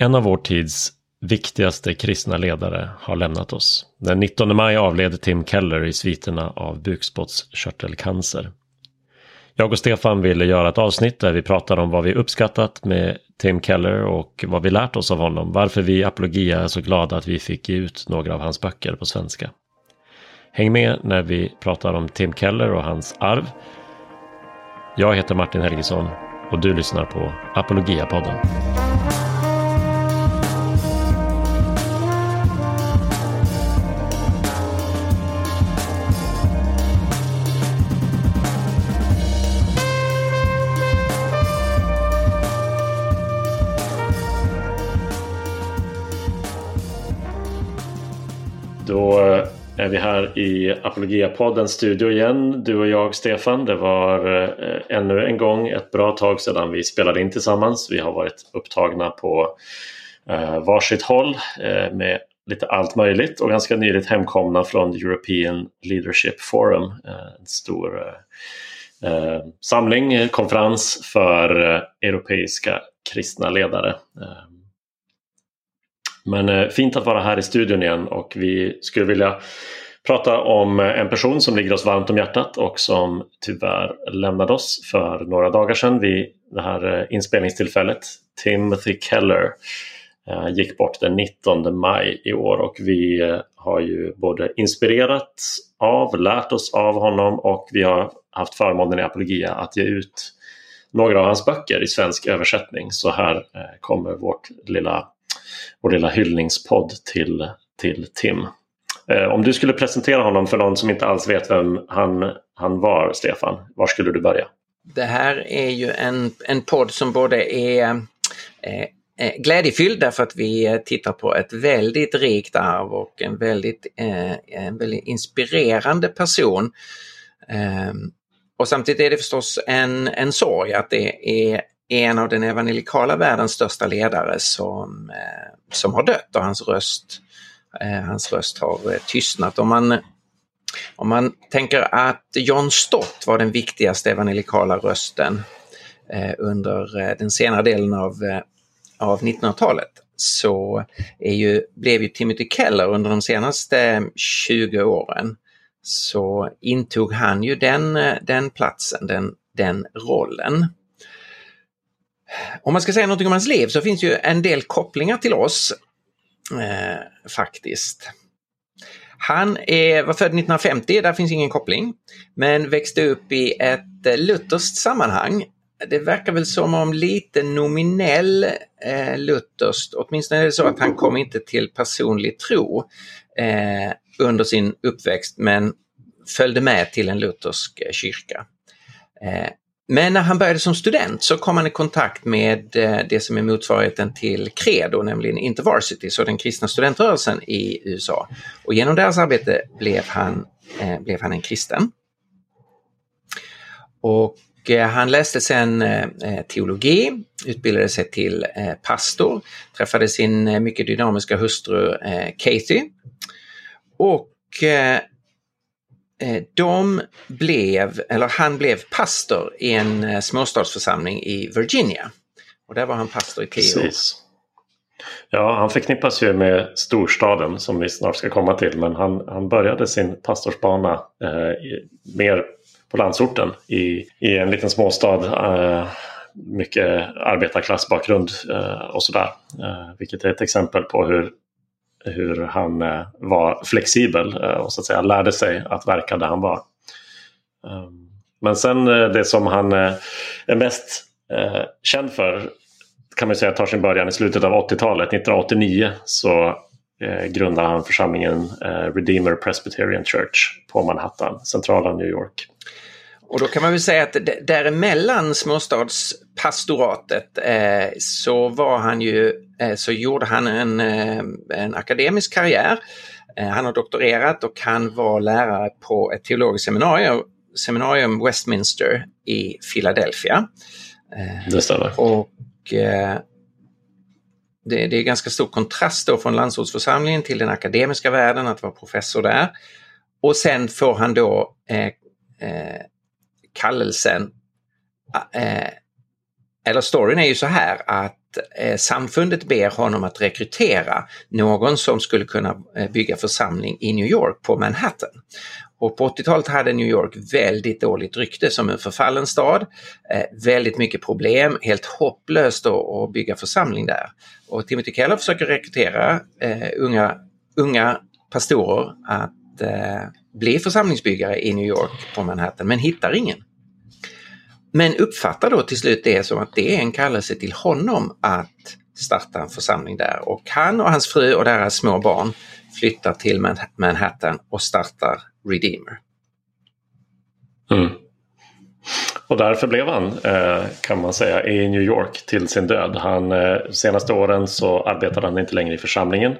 En av vår tids viktigaste kristna ledare har lämnat oss. Den 19 maj avled Tim Keller i sviterna av bukspottkörtelcancer. Jag och Stefan ville göra ett avsnitt där vi pratar om vad vi uppskattat med Tim Keller och vad vi lärt oss av honom. Varför vi i Apologia är så glada att vi fick ge ut några av hans böcker på svenska. Häng med när vi pratar om Tim Keller och hans arv. Jag heter Martin Helgesson och du lyssnar på Apologia-podden. Då eh, är vi här i Apologia-poddens studio igen, du och jag Stefan. Det var eh, ännu en gång ett bra tag sedan vi spelade in tillsammans. Vi har varit upptagna på eh, varsitt håll eh, med lite allt möjligt och ganska nyligt hemkomna från European Leadership Forum. Eh, en stor eh, samling, konferens för europeiska kristna ledare. Men eh, fint att vara här i studion igen och vi skulle vilja prata om eh, en person som ligger oss varmt om hjärtat och som tyvärr lämnade oss för några dagar sedan vid det här eh, inspelningstillfället. Timothy Keller gick bort den 19 maj i år och vi har ju både inspirerats av, lärt oss av honom och vi har haft förmånen i Apologia att ge ut några av hans böcker i svensk översättning. Så här kommer vårt lilla vår lilla hyllningspodd till, till Tim. Eh, om du skulle presentera honom för någon som inte alls vet vem han, han var, Stefan, var skulle du börja? Det här är ju en, en podd som både är eh, eh glädjefylld därför att vi tittar på ett väldigt rikt arv och en väldigt, eh, en väldigt inspirerande person. Eh, och samtidigt är det förstås en, en sorg att det är en av den evangelikala världens största ledare som, eh, som har dött och hans röst, eh, hans röst har eh, tystnat. Om man, om man tänker att John Stott var den viktigaste evangelikala rösten eh, under eh, den senare delen av, av 1900-talet så är ju, blev ju Timothy Keller under de senaste 20 åren så intog han ju den, den platsen, den, den rollen. Om man ska säga något om hans liv så finns ju en del kopplingar till oss eh, faktiskt. Han är, var född 1950, där finns ingen koppling, men växte upp i ett eh, lutherskt sammanhang. Det verkar väl som om lite nominell eh, lutherskt, åtminstone är det så att han kom inte till personlig tro eh, under sin uppväxt men följde med till en luthersk eh, kyrka. Eh, men när han började som student så kom han i kontakt med eh, det som är motsvarigheten till Credo, nämligen InterVarsity, så den kristna studentrörelsen i USA. Och genom deras arbete blev han, eh, blev han en kristen. Och eh, han läste sen eh, eh, teologi, utbildade sig till pastor, träffade sin mycket dynamiska hustru Kathy och Eh, Eh, de blev, eller han blev pastor i en eh, småstadsförsamling i Virginia. Och där var han pastor i tio år. Ja, han förknippas ju med storstaden som vi snart ska komma till. Men han, han började sin pastorsbana eh, mer på landsorten i, i en liten småstad. Eh, mycket arbetarklassbakgrund eh, och sådär. Eh, vilket är ett exempel på hur hur han eh, var flexibel eh, och så att säga lärde sig att verka där han var. Ehm, men sen eh, det som han är mest känd för kan man säga tar sin början i slutet av 80-talet. 1989 så grundar han församlingen Redeemer Presbyterian Church på Manhattan, centrala New York. Och då kan man väl säga att däremellan småstadspastoratet eh, så var han ju, så gjorde han en, eh, en akademisk karriär. Eh, han har doktorerat och han var lärare på ett teologiskt seminarium, seminarium Westminster i Philadelphia. Eh, det stämmer. Och eh, det, det, är ganska stor kontrast då från landsortsförsamlingen till den akademiska världen att vara professor där. Och sen får han då kallelsen, eh, eller storyn är ju så här att eh, Eh, samfundet ber honom att rekrytera någon som skulle kunna eh, bygga församling i New York på Manhattan. Och på 80-talet hade New York väldigt dåligt rykte som en förfallen stad. Eh, väldigt mycket problem, helt hopplöst att bygga församling där. Och Timothy Keller försöker rekrytera eh, unga, unga pastorer att eh, bli församlingsbyggare i New York på Manhattan, men hittar ingen. Men uppfattar då till slut det som att det är en kallelse till honom att starta en församling där. Och han och hans fru och deras små barn flyttar till Manhattan och startar Redeemer. Mm. Och därför blev han, eh, kan man säga, i New York till sin död. Han, eh, senaste åren så arbetade han inte längre i församlingen.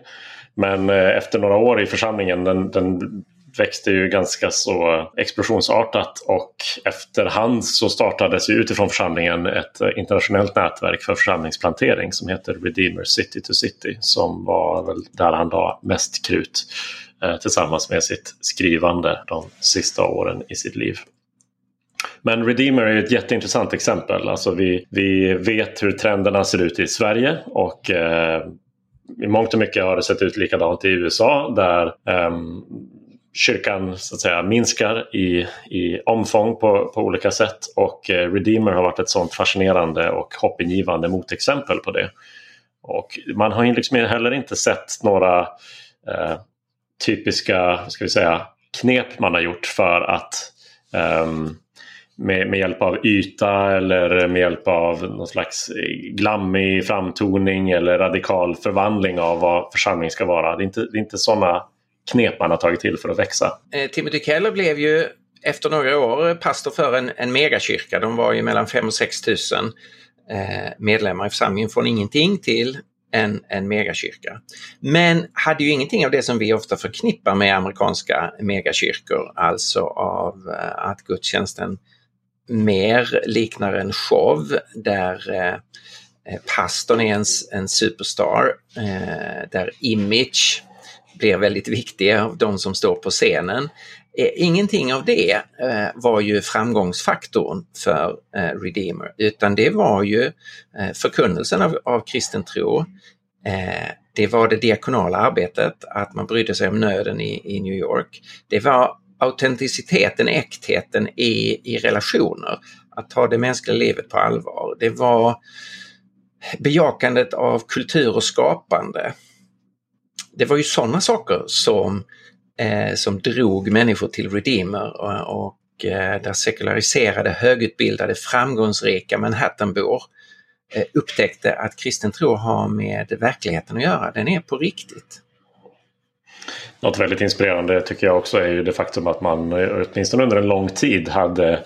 Men eh, efter några år i församlingen, den, den växte ju ganska så explosionsartat och efterhand så startades ju utifrån församlingen ett eh, internationellt nätverk för församlingsplantering som heter Redeemer City to City som var väl där han la mest krut eh, tillsammans med sitt skrivande de sista åren i sitt liv. Men Redeemer är ett jätteintressant exempel. Alltså vi, vi vet hur trenderna ser ut i Sverige och eh, i mångt och mycket har det sett ut likadant i USA där eh, kyrkan så att säga, minskar i, i omfång på, på olika sätt och eh, Redeemer har varit ett sånt fascinerande och hoppingivande motexempel på det. Och man har liksom heller inte sett några eh, typiska ska vi säga, knep man har gjort för att eh, med, med, hjälp av yta eller med hjälp av någon slags glammig framtoning eller radikal förvandling av vad församling ska vara. Det är inte, det är inte sådana knep man har tagit till för att växa. Eh, Timothy Keller blev ju efter några år pastor för en, en megakyrka. De var ju mellan 5 och 6 tusen eh, medlemmar i församlingen från ingenting till en, en megakyrka. Men hade ju ingenting av det som vi ofta förknippar med amerikanska megakyrkor, alltså av eh, att gudstjänsten mer liknar en show där eh pastorn är en, en superstar, eh, där image blir väldigt viktiga av de som står på scenen. Eh, ingenting av det eh, var ju framgångsfaktorn för eh, Redeemer utan det var ju förkunnelsen av, av kristen tro. Det var det diakonala arbetet, att man brydde sig om nöden i, i New York. Det var autenticiteten, äktheten i, i relationer, att ta det mänskliga livet på allvar. Det var bejakandet av kultur och skapande det var ju sådana saker som, eh, som drog människor till Redeemer och, och eh, där sekulariserade, högutbildade, framgångsrika Manhattanbor eh, upptäckte att kristen tro har med verkligheten att göra. Den är på riktigt. Något väldigt inspirerande tycker jag också är ju det faktum att man eh, åtminstone under en lång tid hade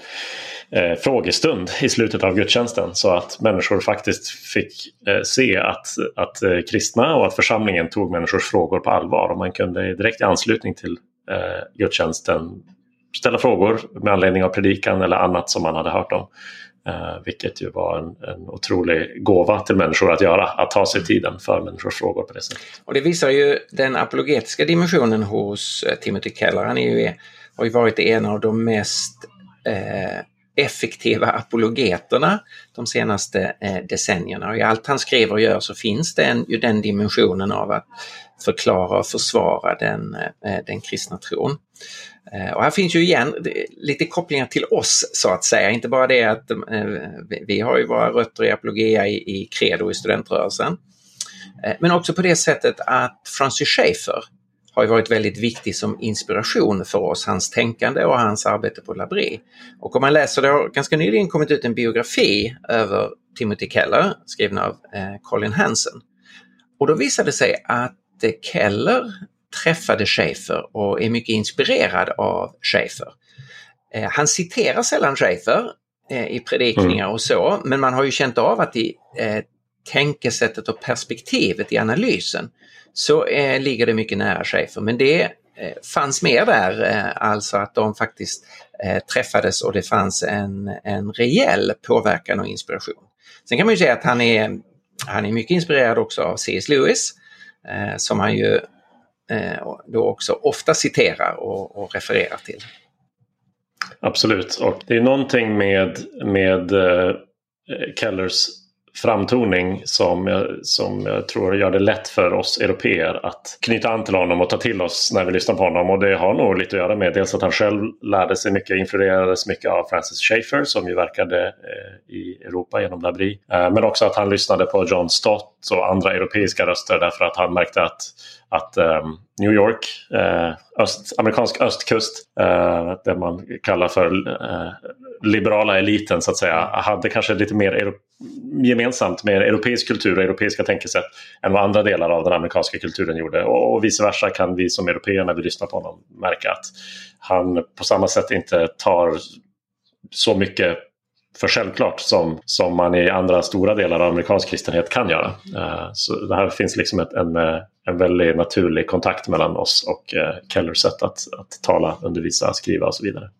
eh, frågestund i slutet av gudstjänsten så att människor faktiskt fick eh, se att, att eh, kristna och att församlingen tog människors frågor på allvar och man kunde direkt i anslutning till eh, gudstjänsten ställa frågor med anledning av predikan eller annat som man hade hört om. Eh, vilket ju var en, en otrolig gåva till människor att göra, att ta sig tiden för människors frågor på det sättet. Och det visar ju den apologetiska dimensionen hos eh, Timothy Keller. Han är ju, har ju varit en av de mest eh, effektiva apologeterna de senaste eh, decennierna. Och I allt han skriver och gör så finns det en, ju den dimensionen av att förklara och försvara den, eh, den kristna tron. Eh, och här finns ju igen lite kopplingar till oss så att säga, inte bara det att eh, vi har ju våra rötter i apologia i, i credo i studentrörelsen. Eh, men också på det sättet att Francis Schaeffer har ju varit väldigt viktig som inspiration för oss, hans tänkande och hans arbete på Labri. Och om man läser, det har ganska nyligen kommit ut en biografi över Timothy Keller skriven av eh, Colin Hansen. Och då visade det sig att eh, Keller träffade Schaefer och är mycket inspirerad av Schaefer. Eh, han citerar sällan Schaefer eh, i predikningar mm. och så, men man har ju känt av att i tänkesättet och perspektivet i analysen så eh, ligger det mycket nära chefer. Men det eh, fanns mer där, eh, alltså att de faktiskt eh, träffades och det fanns en, en rejäl påverkan och inspiration. Sen kan man ju säga att han är, han är mycket inspirerad också av C.S. Lewis eh, som han ju eh, då också ofta citerar och, och refererar till. Absolut, och det är någonting med, med eh, Kellers framtoning som, som jag tror gör det lätt för oss europeer att knyta an till honom och ta till oss när vi lyssnar på honom. Och det har nog lite att göra med dels att han själv lärde sig mycket, influerades mycket av Francis Schaeffer som ju verkade eh, i Europa genom Labrie. Eh, men också att han lyssnade på John Stott och andra europeiska röster därför att han märkte att att eh, New York, eh, öst, amerikansk östkust, Eh, det man kallar för eh, liberala eliten så att säga, hade kanske lite mer gemensamt med europeisk kultur och europeiska tänkesätt än vad andra delar av den amerikanska kulturen gjorde. Och, och vice versa kan vi som europeer när vi lyssnar på honom märka att han på samma sätt inte tar så mycket för självklart som, som man i andra stora delar av amerikansk kristenhet kan göra. Eh, så det här finns liksom ett, en, eh, en väldigt naturlig kontakt mellan oss och eh, Kellers sätt att, att tala, undervisa, skriva och så vidare.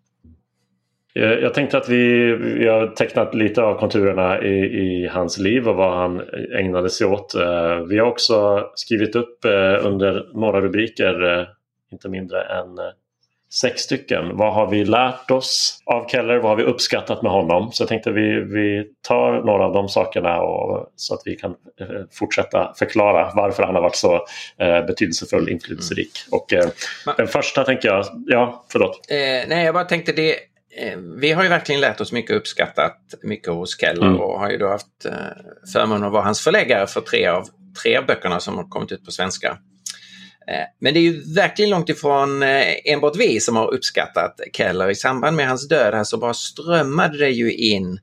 Jag tänkte att vi, vi har tecknat lite av konturerna i, i, hans liv och vad han ägnade sig åt. Vi har också skrivit upp under några rubriker, inte mindre än sex stycken. Vad har vi lärt oss av Keller? Vad har vi uppskattat med honom? Så jag tänkte vi, vi tar några av de sakerna och, så att vi kan eh, fortsätta förklara varför han har varit så eh, betydelsefull, inflytelserik. Mm. Och eh, den första tänker jag, ja förlåt. Eh, nej jag bara tänkte det eh, vi har ju verkligen lärt oss mycket och uppskattat mycket hos Keller mm. och har ju då haft eh, förmånen att vara hans förläggare för tre av tre av böckerna som har kommit ut på svenska. Eh, men det är ju verkligen långt ifrån eh, enbart vi som har uppskattat Keller. I samband med hans död här så bara strömmade det ju in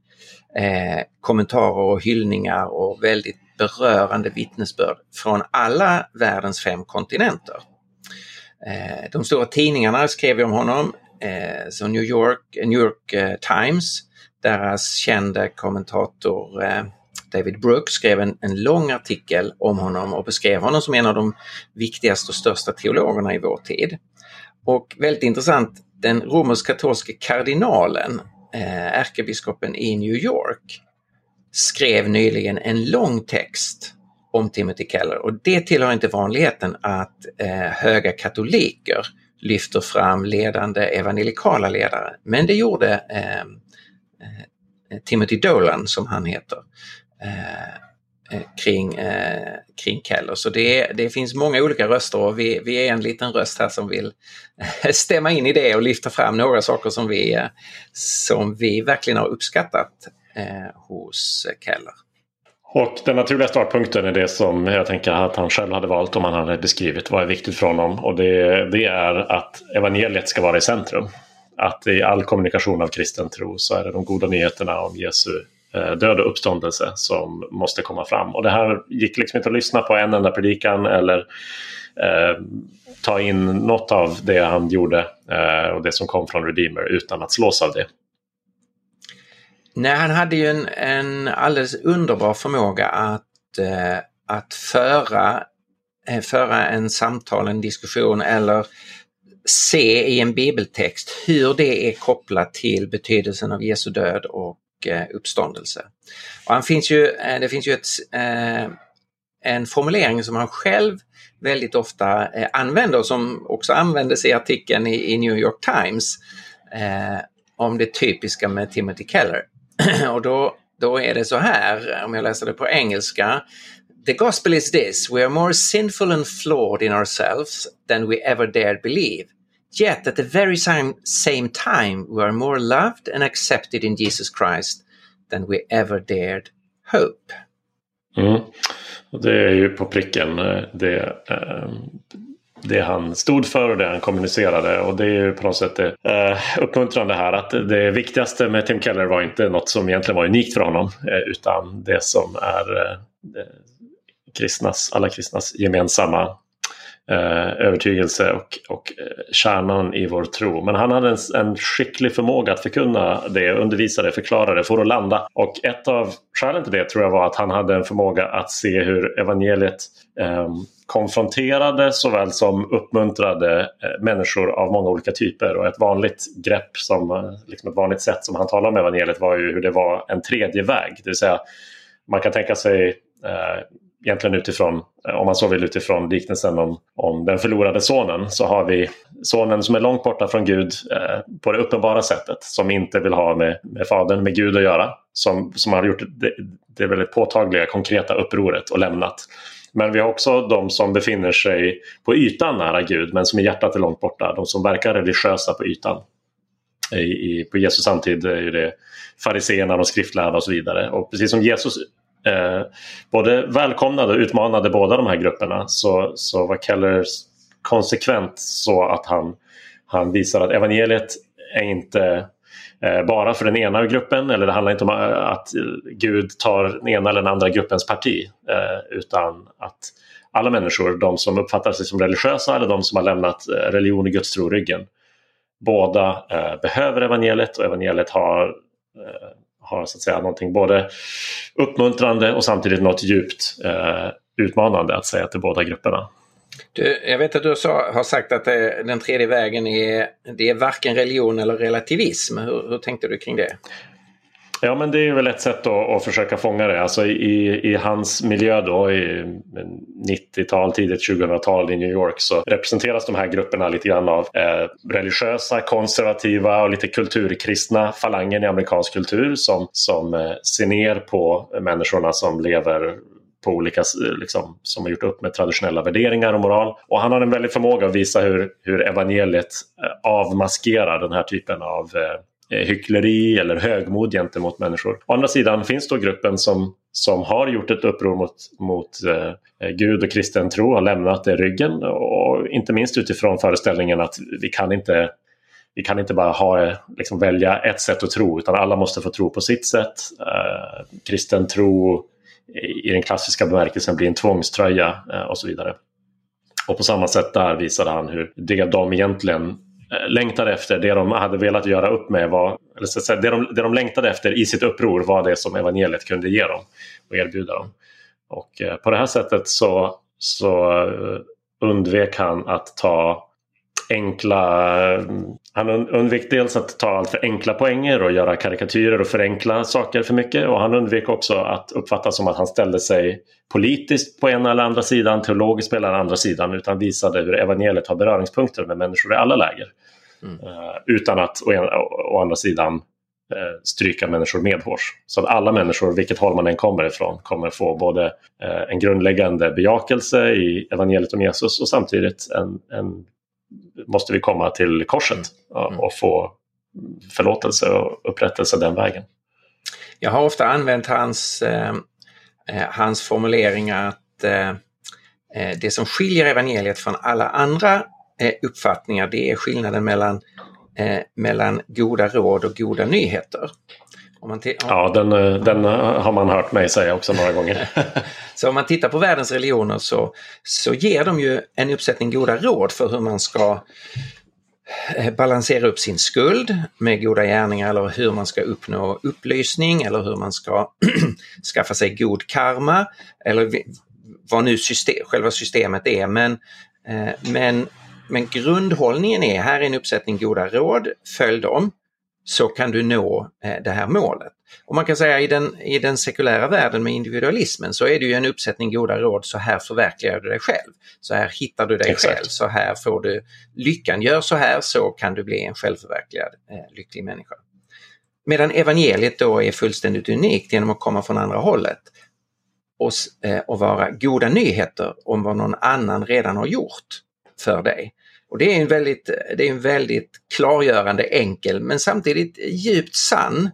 eh, kommentarer och hyllningar och väldigt berörande vittnesbörd från alla världens fem kontinenter. Eh, de stora tidningarna skrev om honom, eh, så New York, New York eh, Times, deras kände kommentator David Brooks skrev en, en lång artikel om honom och beskrev honom som en av de viktigaste och största teologerna i vår tid. Och väldigt intressant, den romersk-katolske kardinalen, eh, ärkebiskopen i New York, skrev nyligen en lång text om Timothy Keller och det tillhör inte vanligheten att eh, höga katoliker lyfter fram ledande evangelikala ledare. Men det gjorde eh, eh Timothy Dolan som han heter. Eh, eh, kring, eh, kring Keller. Så det, det finns många olika röster och vi, vi är en liten röst här som vill stämma in i det och lyfta fram några saker som vi, eh, som vi verkligen har uppskattat eh, hos Keller. Och den naturliga startpunkten är det som jag tänker att han själv hade valt om han hade beskrivit vad är viktigt för honom. Och det, det är att evangeliet ska vara i centrum. Att i all kommunikation av kristen tro så är det de goda nyheterna om Jesu Eh, död och uppståndelse som måste komma fram. Och det här gick liksom inte att lyssna på en enda predikan eller eh, ta in något av det han gjorde eh, och det som kom från Redeemer utan att slås av det. Nej, han hade ju en, en alldeles underbar förmåga att, eh, att föra, eh, föra en samtal, en diskussion eller se i en bibeltext hur det är kopplat till betydelsen av Jesu död och Eh, uppståndelse. Och han finns ju, eh, det finns ju ett, eh, en formulering som han själv väldigt ofta använder och som också användes i artikeln i, New York Times om det typiska med Timothy Keller. och då, då är det så här, om jag läser det på engelska. The gospel is this, we are more sinful and flawed in ourselves than we ever dared believe. Yet at the very same, same time, we are more loved and accepted in Jesus Christ than we ever dared hope. Mm. det är ju på pricken eh, det, ehm, det han stod för och det han kommunicerade. Och det är ju på något sätt det uppmuntrande här att det viktigaste med Tim Keller var inte något som egentligen var unikt för honom. Utan det som är kristnas, alla kristnas gemensamma eh, övertygelse och, och eh, kärnan i vår tro. Men han hade en, en skicklig förmåga att förkunna det, undervisa det, förklara det, få det att landa. Och ett av skälen till det tror jag var att han hade en förmåga att se hur evangeliet eh, konfronterade såväl som uppmuntrade eh, människor av många olika typer. Och ett vanligt grepp, som, eh, liksom ett vanligt sätt som han talade om evangeliet var ju hur det var en tredje väg. Det vill säga man kan tänka sig eh, egentligen utifrån, eh, om man så vill utifrån liknelsen om, om den förlorade sonen, så har vi sonen som är långt borta från Gud eh, på det uppenbara sättet. Som inte vill ha med, med fadern, med Gud att göra. Som, som har gjort det, det väldigt påtagliga, konkreta upproret och lämnat. Men vi har också de som befinner sig på ytan nära Gud men som i hjärtat är långt borta. De som verkar religiösa på ytan. I, i, på Jesus samtid är det fariseerna, och skriftlärda och så vidare. Och precis som Jesus eh, både välkomnade och utmanade båda de här grupperna så, så var Keller konsekvent så att han, han visar att evangeliet är inte eh, bara för den ena gruppen eller det handlar inte om eh, att Gud tar den ena eller den andra gruppens parti eh, utan att alla människor, de som uppfattar sig som religiösa eller de som har lämnat eh, religion och gudstro ryggen båda eh, behöver evangeliet och evangeliet har, eh, har så att säga någonting både uppmuntrande och samtidigt något djupt eh, utmanande att säga till båda grupperna. Du, jag vet att du sa, har sagt att det, den tredje vägen är, det är varken religion eller relativism. Hur, hur tänkte du kring det? Ja men det är väl ett sätt att, att försöka fånga det. Alltså i, i hans miljö då i eh, 90-tal, tidigt 2000-tal i New York så representeras de här grupperna lite grann av eh, religiösa, konservativa och lite kulturkristna falangen i amerikansk kultur som, som eh, ser ner på människorna som lever på olika, eh, liksom, som har gjort upp med traditionella värderingar och moral. Och han har en väldig förmåga att visa hur, hur evangeliet eh, avmaskerar den här typen av Eh, Eh, hyckleri eller högmod gentemot människor. Å andra sidan finns då gruppen som, som har gjort ett uppror mot, mot eh, eh Gud och kristen tro, har lämnat det ryggen och inte minst utifrån föreställningen att vi kan inte vi kan inte bara ha, liksom, välja ett sätt att tro utan alla måste få tro på sitt sätt. Eh, kristen tro i den klassiska bemärkelsen blir en tvångströja eh, och så vidare. Och på samma sätt där visade han hur det de egentligen Eh, längtade efter, det de hade velat göra upp med var, eller så att säga, det, de, det de längtade efter i sitt uppror var det som evangeliet kunde ge dem och erbjuda dem. Och eh, på det här sättet så, så eh, undvek han att ta enkla... Han undvek dels att ta allt för enkla poänger och göra karikatyrer och förenkla saker för mycket och han undvek också att uppfattas som att han ställde sig politiskt på ena eller andra sidan, teologiskt på den andra sidan utan visade hur evangeliet har beröringspunkter med människor i alla läger. Mm. Uh, utan att å, ena, å andra sidan uh, stryka människor medhårs. Så att alla människor, vilket håll man än kommer ifrån, kommer få både uh, en grundläggande bejakelse i evangeliet om Jesus och samtidigt en, en måste vi komma till korset mm. och få förlåtelse och upprättelse den vägen. Jag har ofta använt hans, eh, eh, hans formulering att eh, eh, det som skiljer evangeliet från alla andra eh, uppfattningar det är skillnaden mellan, eh, mellan goda råd och goda nyheter. Om man ja, den, den har man hört mig säga också några gånger. så om man tittar på världens religioner så, så ger de ju en uppsättning goda råd för hur man ska eh, balansera upp sin skuld med goda gärningar eller hur man ska uppnå upplysning eller hur man ska skaffa sig god karma eller vad nu system, själva systemet är. Men, eh, men, men grundhållningen är, här är en uppsättning goda råd, följ dem så kan du nå eh, det här målet. Och man kan säga i den, i den sekulära världen med individualismen så är det ju en uppsättning goda råd, så här förverkligar du dig själv. Så här hittar du dig Exakt. själv, så här får du lyckan, gör så här så kan du bli en självförverkligad eh, lycklig människa. Medan evangeliet då är fullständigt unikt genom att komma från andra hållet och, eh, och vara goda nyheter om vad någon annan redan har gjort för dig. Och det är en väldigt, det är en väldigt klargörande, enkel men samtidigt djupt sann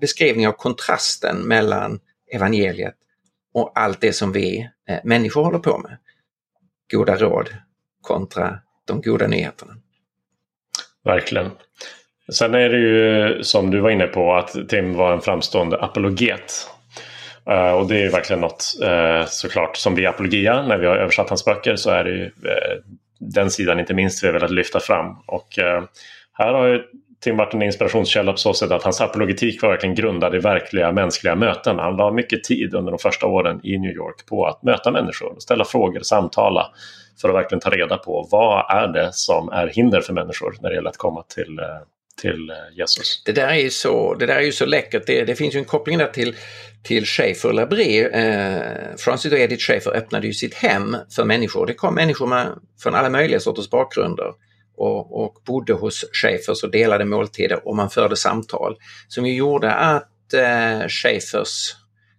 beskrivning av kontrasten mellan evangeliet och allt det som vi eh, människor håller på med. Goda råd kontra de goda nyheterna. Verkligen. Sen är det ju som du var inne på att Tim var en framstående apologet. Uh, och det är verkligen något uh, såklart som vi apologia när vi har översatt hans böcker så är det ju uh, den sidan inte minst vi har velat lyfta fram. Och eh, här har ju Tim varit en inspirationskälla på så sätt att hans apologetik var verkligen grundad i verkliga mänskliga möten. Han la mycket tid under de första åren i New York på att möta människor, ställa frågor, samtala för att verkligen ta reda på vad är det som är hinder för människor när det gäller att komma till eh, till eh, Jesus. Det där är ju så, det där är ju så läckert. Det, det finns ju en koppling där till, till Schaefer Labré. Eh, Francis och Edith Schaefer öppnade ju sitt hem för människor. Det kom människor med, från alla möjliga sorters bakgrunder och, och bodde hos Schäfers och delade måltider och man förde samtal som ju gjorde att eh, Schaefers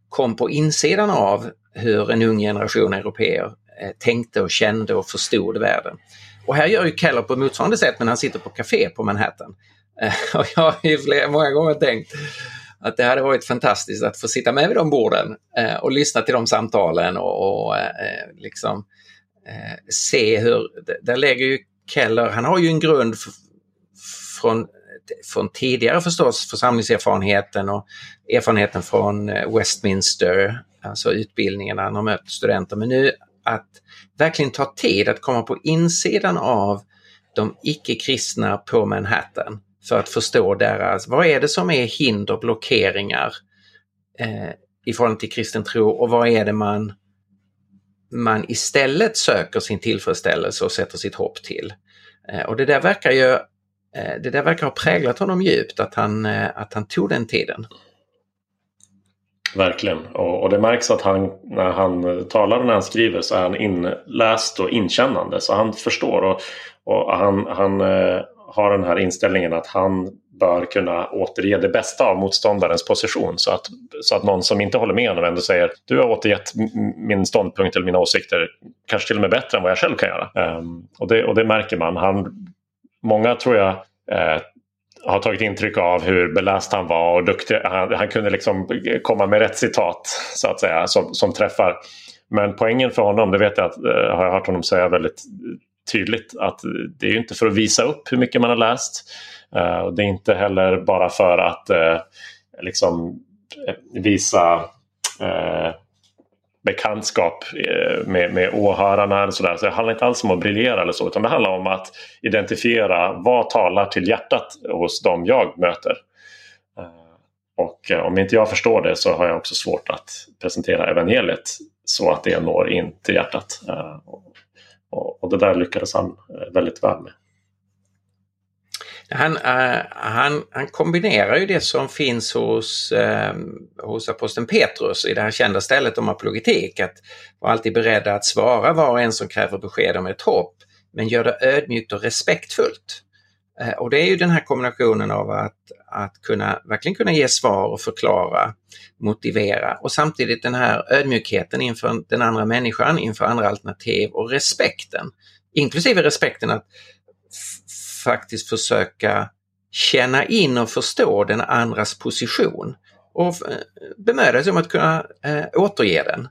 kom på insidan av hur en ung generation europeer eh, tänkte och kände och förstod världen. Och här gör ju Keller på motsvarande sätt men han sitter på café på Manhattan. Och jag har ju flera, många gånger tänkt att det hade varit fantastiskt att få sitta med vid de borden eh, och lyssna till de samtalen och, och eh, liksom eh, se hur, där lägger ju Keller, han har ju en grund från, från tidigare förstås församlingserfarenheten och erfarenheten från Westminster, alltså utbildningen han har mött studenter, men nu att verkligen ta tid att komma på insidan av de icke-kristna på Manhattan för att förstå deras, vad är det som är hinder, blockeringar eh, i förhållande till kristen tro och vad är det man, man istället söker sin tillfredsställelse och sätter sitt hopp till. Eh, och det där verkar ju eh, det där verkar ha präglat honom djupt att han, eh, att han tog den tiden. Verkligen. Och, och, det märks att han när han talar och när han skriver så är han inläst och inkännande. Så han förstår och, och han, han eh, har den här inställningen att han bör kunna återge det bästa av motståndarens position. Så att, så att någon som inte håller med honom ändå säger du har återgett min ståndpunkt eller mina åsikter kanske till och med bättre än vad jag själv kan göra. Um, och, det, och det märker man. Han, många tror jag eh, har tagit intryck av hur beläst han var och duktig. Han, han, kunde liksom komma med rätt citat så att säga som, som träffar. Men poängen för honom, det vet jag att, eh, har jag hört honom säga väldigt tydligt att det är inte för att visa upp hur mycket man har läst. Eh, det är inte heller bara för att eh, liksom eh, visa bekantskap med, med åhörarna. Eller så, där. så det handlar inte alls om att briljera eller så utan det handlar om att identifiera vad talar till hjärtat hos dem jag möter. Och om inte jag förstår det så har jag också svårt att presentera evangeliet så att det når in till hjärtat. Och, och det där lyckades han eh, väldigt väl med. Han, uh, han, han kombinerar ju det som finns hos, uh, hos aposteln Petrus i det här kända stället om apologetik, att vara alltid beredda att svara var och en som kräver besked om ett hopp, men gör det ödmjukt och respektfullt. Uh, och det är ju den här kombinationen av att, att kunna, verkligen kunna ge svar och förklara, motivera och samtidigt den här ödmjukheten inför den andra människan, inför andra alternativ och respekten. Inklusive respekten att faktiskt försöka känna in och förstå den andras position och bemöda sig om att kunna eh, återge den.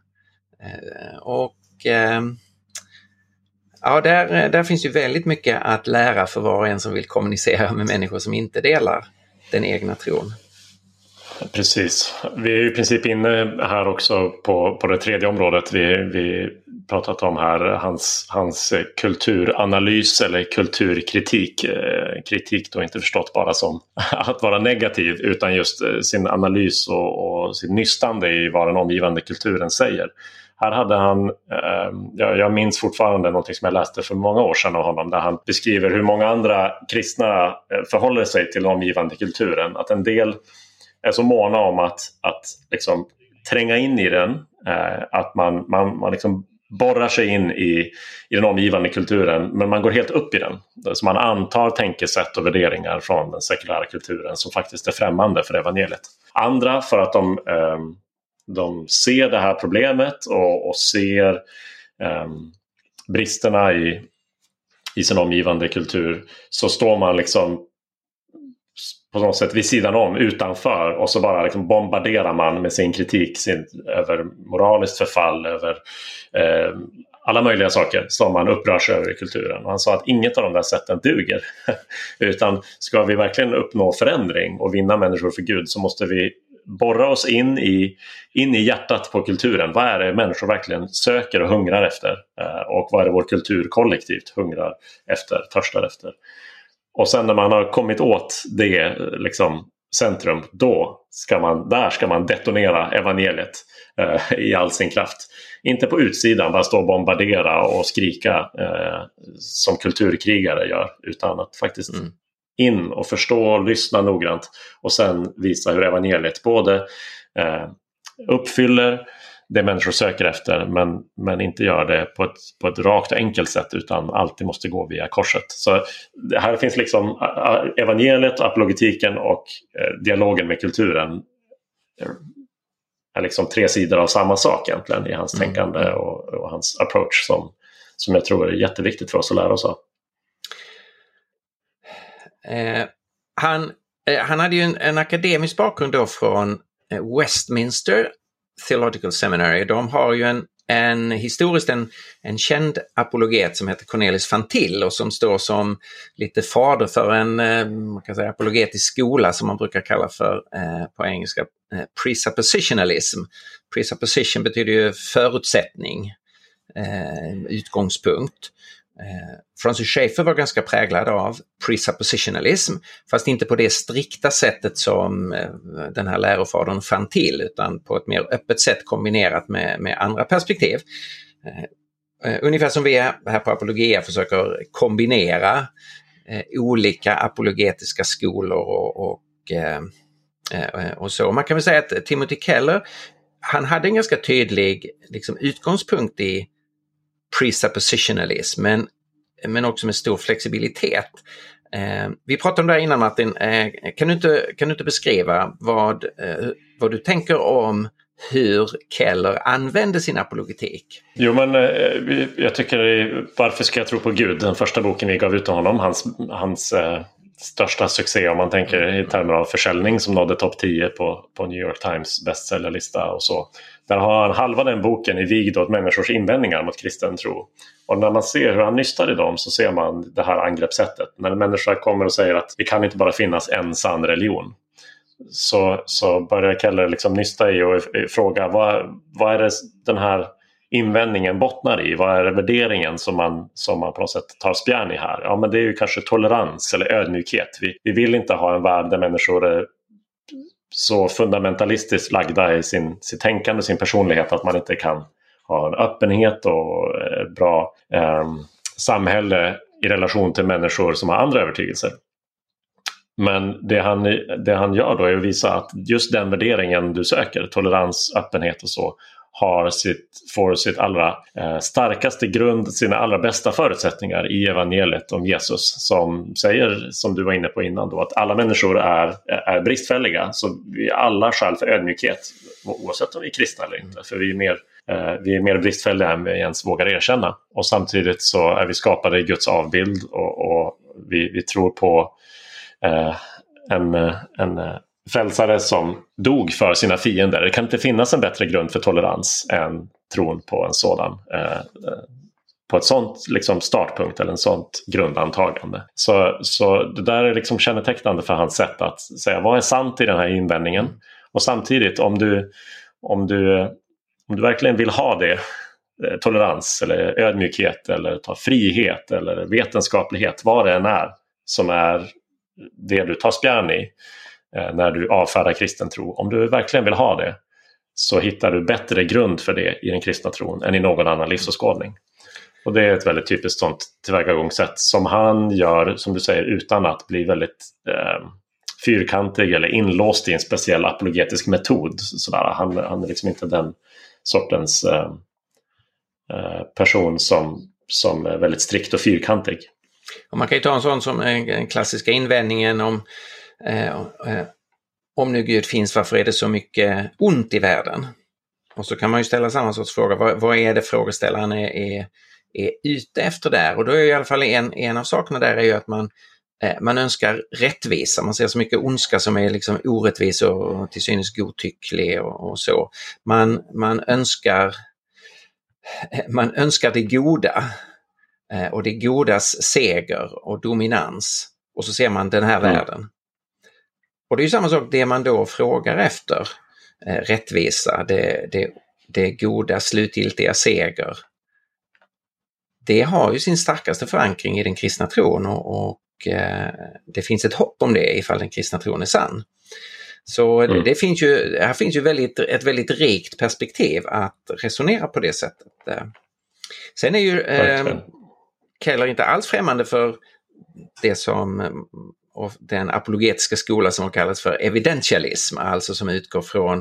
Eh, och eh, ja, där, eh, där finns ju väldigt mycket att lära för var och en som vill kommunicera med människor som inte delar den egna tron. Precis. Vi är i princip inne här också på, på det tredje området vi, vi pratat om här. Hans, hans kulturanalys eller kulturkritik. Eh, kritik då inte förstått bara som att vara negativ utan just eh, sin analys och, och sitt nystande i vad den omgivande kulturen säger. Här hade han, eh, jag, minns fortfarande något som jag läste för många år sedan av honom där han beskriver hur många andra kristna eh, förhåller sig till den omgivande kulturen. Att en del är så måna om att, att liksom tränga in i den. Eh, att man, man, man liksom borrar sig in i, i den omgivande kulturen men man går helt upp i den. Så man antar tänkesätt och värderingar från den sekulära kulturen som faktiskt är främmande för evangeliet. Andra för att de, eh, de ser det här problemet och, och ser eh, bristerna i, i sin omgivande kultur så står man liksom på något sätt vid sidan om, utanför och så bara liksom bombarderar man med sin kritik sin, över moraliskt förfall, över eh, alla möjliga saker som man upprörs över i kulturen. Och han sa att inget av de där sätten duger. Utan ska vi verkligen uppnå förändring och vinna människor för Gud så måste vi borra oss in i, in i hjärtat på kulturen. Vad är det människor verkligen söker och hungrar efter? Eh, och vad är det vår kultur kollektivt hungrar efter, törstar efter? Och sen när man har kommit åt det eh, liksom, centrum, då ska man, där ska man detonera evangeliet eh, i all sin kraft. Inte på utsidan, bara stå och bombardera och skrika eh, som kulturkrigare gör, utan att faktiskt mm in och förstå och lyssna noggrant och sen visa hur evangeliet både eh, uppfyller det människor söker efter men, men inte gör det på ett, på ett rakt och enkelt sätt utan alltid måste gå via korset. Så här finns liksom evangeliet, apologetiken och eh, dialogen med kulturen är liksom tre sidor av samma sak egentligen i hans mm. tänkande och, och, hans approach som, som jag tror är jätteviktigt för oss att lära oss av. Eh, han, eh, han hade ju en, en, akademisk bakgrund då från eh, Westminster Theological Seminary. De har ju en, en historiskt en, en känd apologet som heter Cornelis van Til och som står som lite fader för en eh, man kan säga, apologetisk skola som man brukar kalla för eh, på engelska eh, presuppositionalism. Presupposition betyder ju förutsättning, eh, utgångspunkt. Eh, Francis Schaeffer var ganska präglad av presuppositionalism, fast inte på det strikta sättet som eh, den här lärofadern fann till, utan på ett mer öppet sätt kombinerat med, med andra perspektiv. Eh, ungefär som vi här på Apologia försöker kombinera olika apologetiska skolor och, och, och så. Man kan väl säga att Timothy Keller, han hade en ganska tydlig liksom, utgångspunkt i presuppositionalism, men, men också med stor flexibilitet. Eh, vi pratade om det här innan Martin, eh, kan, du inte, kan du inte beskriva vad, eh, vad du tänker om hur Keller använde sin apologetik? Jo men eh, jag tycker Varför ska jag tro på Gud? Den första boken vi gav ut till honom, hans, hans eh, största succé om man tänker i termer av försäljning som nådde topp 10 på, på New York Times bestsellerlista och så. Där har han halva den boken i vigd åt människors invändningar mot kristen tro. Och när man ser hur han nystar i dem så ser man det här angreppssättet. När en människa kommer och säger att det kan inte bara finnas en sann religion. Så, så börjar Keller liksom nysta i och fråga vad, vad är det den här invändningen bottnar i? Vad är värderingen som man, som man på något sätt tar spjärn i här? Ja men det är ju kanske tolerans eller ödmjukhet. Vi, vi vill inte ha en värld där människor är så fundamentalistiskt lagda i sin, sitt tänkande, sin personlighet att man inte kan ha en öppenhet och eh, bra eh, samhälle i relation till människor som har andra övertygelser. Men det han, det han gör då är att visa att just den värderingen du söker, tolerans, öppenhet och så, har sitt, får sitt allra eh, starkaste grund, sina allra bästa förutsättningar i evangeliet om Jesus som säger, som du var inne på innan, då, att alla människor är, är bristfälliga. Så vi är alla skäl för ödmjukhet oavsett om vi är kristna eller inte. För vi är mer, eh, vi är mer bristfälliga än vi ens vågar erkänna. Och samtidigt så är vi skapade i Guds avbild och, och vi, vi tror på eh, en, en frälsare som dog för sina fiender. Det kan inte finnas en bättre grund för tolerans än tron på en sådan eh, på ett sånt liksom startpunkt eller en sånt grundantagande. Så, så det där är liksom kännetecknande för hans sätt att säga vad är sant i den här invändningen. Och samtidigt om du, om du, om du verkligen vill ha det, eh, tolerans eller ödmjukhet eller ta frihet eller vetenskaplighet, vad det än är som är det du tar spjärn i Eh, när du avfärdar kristen tro. Om du verkligen vill ha det så hittar du bättre grund för det i den kristna tron än i någon annan livsåskådning. Och det är ett väldigt typiskt sånt tillvägagångssätt som han gör, som du säger, utan att bli väldigt eh, fyrkantig eller inlåst i en speciell apologetisk metod. Sådär. Han, han är liksom inte den sortens eh, eh person som, som är väldigt strikt och fyrkantig. Och man kan ju ta en sån som den klassiska invändningen om om nu Gud finns, varför är det så mycket ont i världen? Och så kan man ju ställa samma sorts fråga, vad, vad är det frågeställaren är, är, är ute efter där? Och då är i alla fall en, en av sakerna där är ju att man, eh, man önskar rättvisa, man ser så mycket ondska som är liksom orättvis och till synes godtycklig och, och så. Man, man, önskar, man önskar det goda och det godas seger och dominans. Och så ser man den här mm. världen. Och det är samma sak det man då frågar efter, eh, rättvisa, det, det, det goda slutgiltiga seger. Det har ju sin starkaste förankring i den kristna tron och, och eh, det finns ett hopp om det ifall den kristna tron är sann. Så mm. det, det, finns ju, här finns ju väldigt, ett väldigt rikt perspektiv att resonera på det sättet. Sen är ju eh, Keller inte alls främmande för det som och den apologetiska skola som har kallats för evidentialism, alltså som utgår från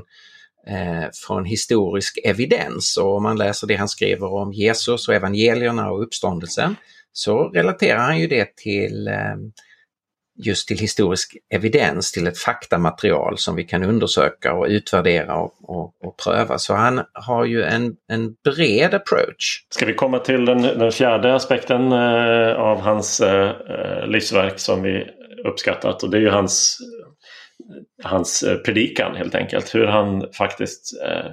eh, från historisk evidens och om man läser det han skriver om Jesus och evangelierna och uppståndelsen så relaterar han ju det till eh, just till historisk evidens, till ett faktamaterial som vi kan undersöka och utvärdera och, och, och pröva. Så han har ju en, en bred approach. Ska vi komma till den, den fjärde aspekten eh, av hans eh, eh livsverk som vi uppskattat och det är ju hans, hans eh, predikan helt enkelt. Hur han faktiskt eh,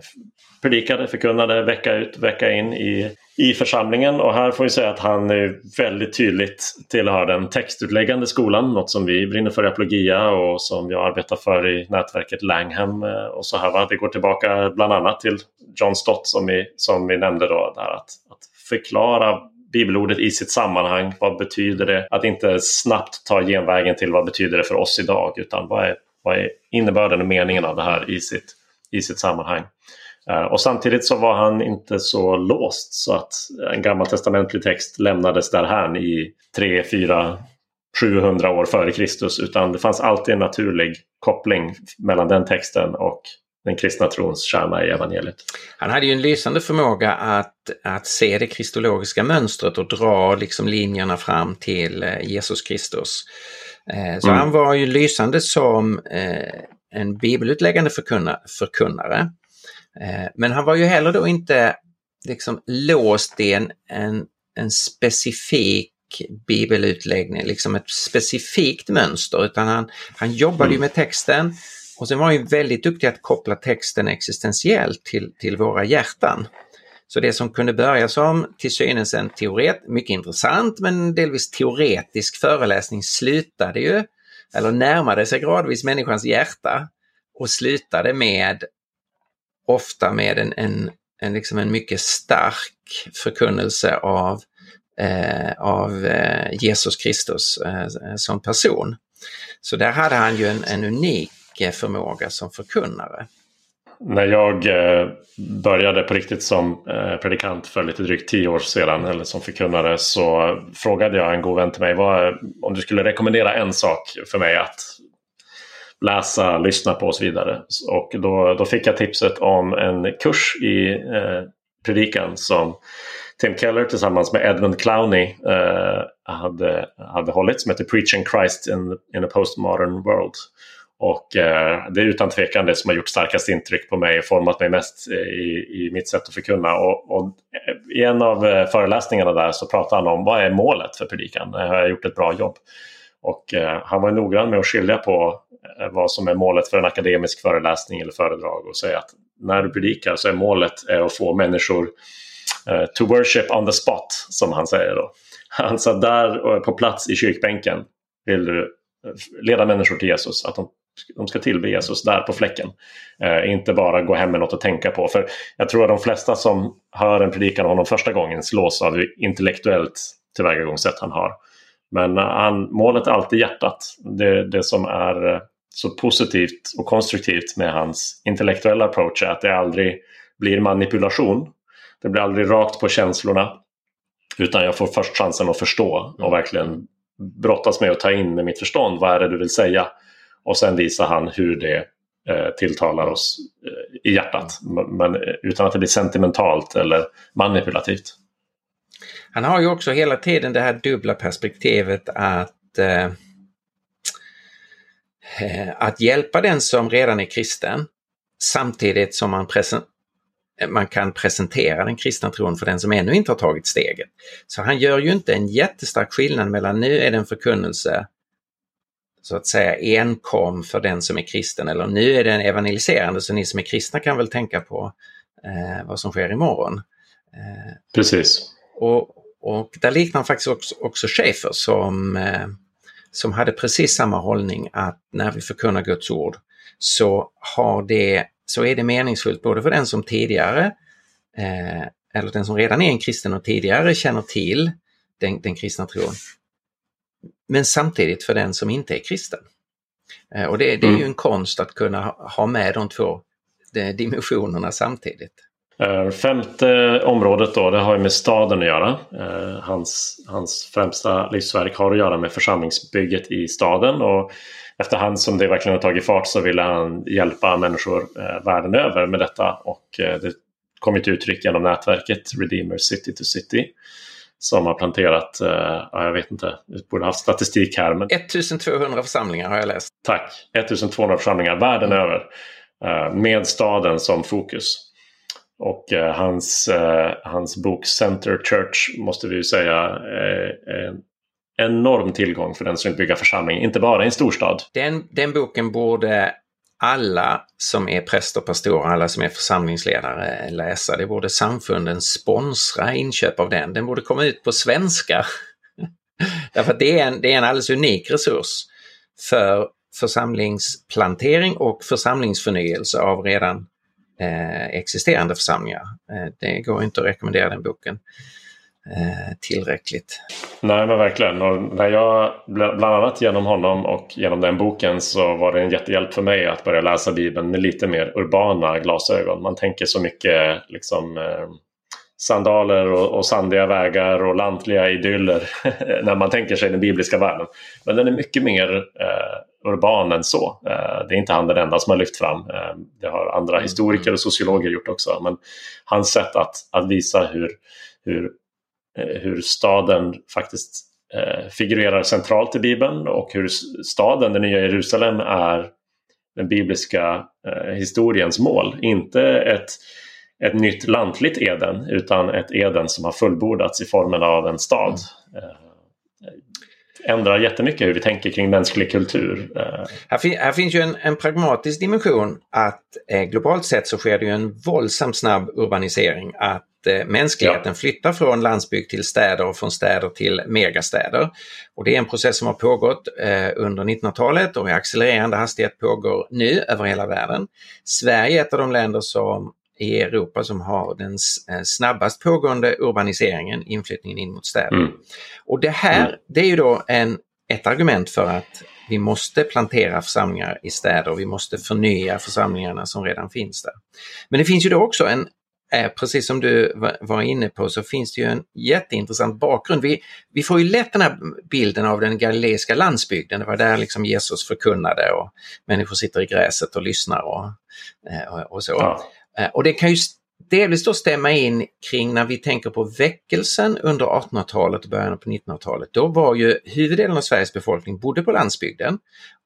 predikade, förkunnade vecka ut vecka in i, i församlingen. Och här får vi säga att han är väldigt tydligt tillhör den textutläggande skolan. Något som vi brinner för i Apologia och som jag arbetar för i nätverket Langham. Eh, och så här, va? Det går tillbaka bland annat till John Stott som vi, som vi nämnde då. Där, att, att förklara bibelordet i sitt sammanhang. Vad betyder det? Att inte snabbt ta genvägen till vad betyder det för oss idag utan vad är, vad är innebörden och meningen av det här i sitt, i sitt sammanhang. Eh, och samtidigt så var han inte så låst så att en gammaltestamentlig text lämnades därhän i 3, 4, 700 år före Kristus utan det fanns alltid en naturlig koppling mellan den texten och den kristna trons kärna i evangeliet. Han hade ju en lysande förmåga att, att se det kristologiska mönstret och dra liksom linjerna fram till eh, Jesus Kristus. Eh, så mm. han var ju lysande som en bibelutläggande förkunnare. Eh, men han var ju heller då inte liksom låst i en, en, en specifik bibelutläggning, liksom ett specifikt mönster, utan han, han jobbade mm. ju med texten och sen var han ju väldigt duktig att koppla texten existentiellt till, till våra hjärtan. Så det som kunde börja som till synes en teoret, mycket intressant men delvis teoretisk föreläsning slutade ju, eller närmade sig gradvis människans hjärta och slutade med ofta med en, en, en, liksom en mycket stark förkunnelse av, eh, av eh, Jesus Kristus eh, som person. Så där hade han ju en, en unik förmåga som förkunnare. När jag eh, började på riktigt som eh, predikant för lite drygt tio år sedan eller som förkunnare så frågade jag en god vän till mig vad, om du skulle rekommendera en sak för mig att läsa, lyssna på och så vidare. Och då, då fick jag tipset om en kurs i eh, predikan som Tim Keller tillsammans med Edmund Clowney eh, hade, hade hållit som heter Preaching Christ in, in a Postmodern World. Och eh, det är utan tvekan det som har gjort starkast intryck på mig och format mig mest eh, i, i mitt sätt att förkunna. Och, och eh, I en av eh, föreläsningarna där så pratar han om vad är målet för predikan? Har jag gjort ett bra jobb? Och eh, han var noggrann med att skilja på vad som är målet för en akademisk föreläsning eller föredrag och säga att när du predikar så är målet är att få människor eh, to worship on the spot som han säger då. Han sa där på plats i kyrkbänken vill du leda människor till Jesus, att de, de ska tillbe Jesus där på fläcken. Eh, inte bara gå hem med något att tänka på. För jag tror att de flesta som hör en predikan av honom första gången slås av hur intellektuellt tillvägagångssätt han har. Men eh, han, målet är alltid hjärtat. Det, det som är eh, så positivt och konstruktivt med hans intellektuella approach är att det aldrig blir manipulation. Det blir aldrig rakt på känslorna. Utan jag får först chansen att förstå och verkligen brottas med att ta in med mitt förstånd. Vad är det du vill säga? Och sen visar han hur det eh, tilltalar oss eh, i hjärtat. Men utan att det blir sentimentalt eller manipulativt. Han har ju också hela tiden det här dubbla perspektivet att eh Eh, att hjälpa den som redan är kristen samtidigt som man, man kan presentera den kristna tron för den som ännu inte har tagit steget. Så han gör ju inte en jättestark skillnad mellan nu är det en förkunnelse så att säga enkom för den som är kristen eller nu är det en evangeliserande så ni som är kristna kan väl tänka på eh, vad som sker imorgon. Eh, Precis. Och, och där liknar han faktiskt också, också Schäfer som eh, som hade precis samma hållning att när vi förkunnar Guds ord så, har det, så är det meningsfullt både för den som tidigare eh, eller den som redan är en kristen och tidigare känner till den, den kristna tron. Men samtidigt för den som inte är kristen. Eh, och det, det är ju mm. en konst att kunna ha med de två dimensionerna samtidigt. Eh, femte området då, det har ju med staden att göra. Eh, hans, hans främsta livsverk har att göra med församlingsbygget i staden. Och efterhand som det verkligen har tagit fart så ville han hjälpa människor världen över med detta. Och det kom till uttryck genom nätverket Redeemer City to City. Som har planterat, ja, jag vet inte, vi borde haft statistik här. Men... 1200 församlingar har jag läst. Tack, 1200 församlingar världen mm. över. Med staden som fokus. Och eh, hans, eh, hans bok Center Church måste vi ju säga är en enorm tillgång för den som vill bygga församling, inte bara i en storstad. Den, den boken borde alla som är präster pastorer, alla som är församlingsledare läsa. Det borde samfunden sponsra inköp av den. Den borde komma ut på svenska. Därför att det är, en, det är en alldeles unik resurs för församlingsplantering och församlingsförnyelse av redan eh, existerande församlingar. Eh, det går inte att rekommendera den boken tillräckligt. Nej men verkligen. Och när jag, bland annat genom honom och genom den boken så var det en jättehjälp för mig att börja läsa Bibeln med lite mer urbana glasögon. Man tänker så mycket liksom eh, sandaler och, och sandiga vägar och lantliga idyller när man tänker sig den bibliska världen. Men den är mycket mer eh, urban än så. Eh, det är inte han den enda som har lyft fram. Eh, det har andra mm. historiker och sociologer gjort också. Men hans sätt att, att visa hur, hur, eh, Eh, hur staden faktiskt eh, figurerar centralt i Bibeln och hur staden, det nya Jerusalem, är den bibliska eh, historiens mål. Inte ett, ett nytt lantligt Eden utan ett Eden som har fullbordats i formen av en stad. Mm ändrar jättemycket hur vi tänker kring mänsklig kultur. Här, fin här finns ju en, en, pragmatisk dimension att eh, globalt sett så sker det ju en våldsam snabb urbanisering. Att mänskligheten ja. flyttar från landsbygd till städer och från städer till megastäder. Och det är en process som har pågått eh, under 1900-talet och i accelererande hastighet pågår nu över hela världen. Sverige är ett av de länder som i Europa som har den eh, snabbast pågående urbaniseringen, inflyttningen in mot städer. Mm. Och det här, mm. det är ju då en, ett argument för att vi måste plantera församlingar i städer, vi måste förnya församlingarna som redan finns där. Men det finns ju då också en, precis som du var inne på, så finns det ju en jätteintressant bakgrund. Vi, vi får ju lätt den här bilden av den galileiska landsbygden, det var där liksom Jesus förkunnade och människor sitter i gräset och lyssnar och, eh, och, och så. Ja. Eh, och det kan ju delvis då stämma in kring när vi tänker på väckelsen under 1800-talet och början på 1900-talet. Då var ju huvuddelen av Sveriges befolkning bodde på landsbygden.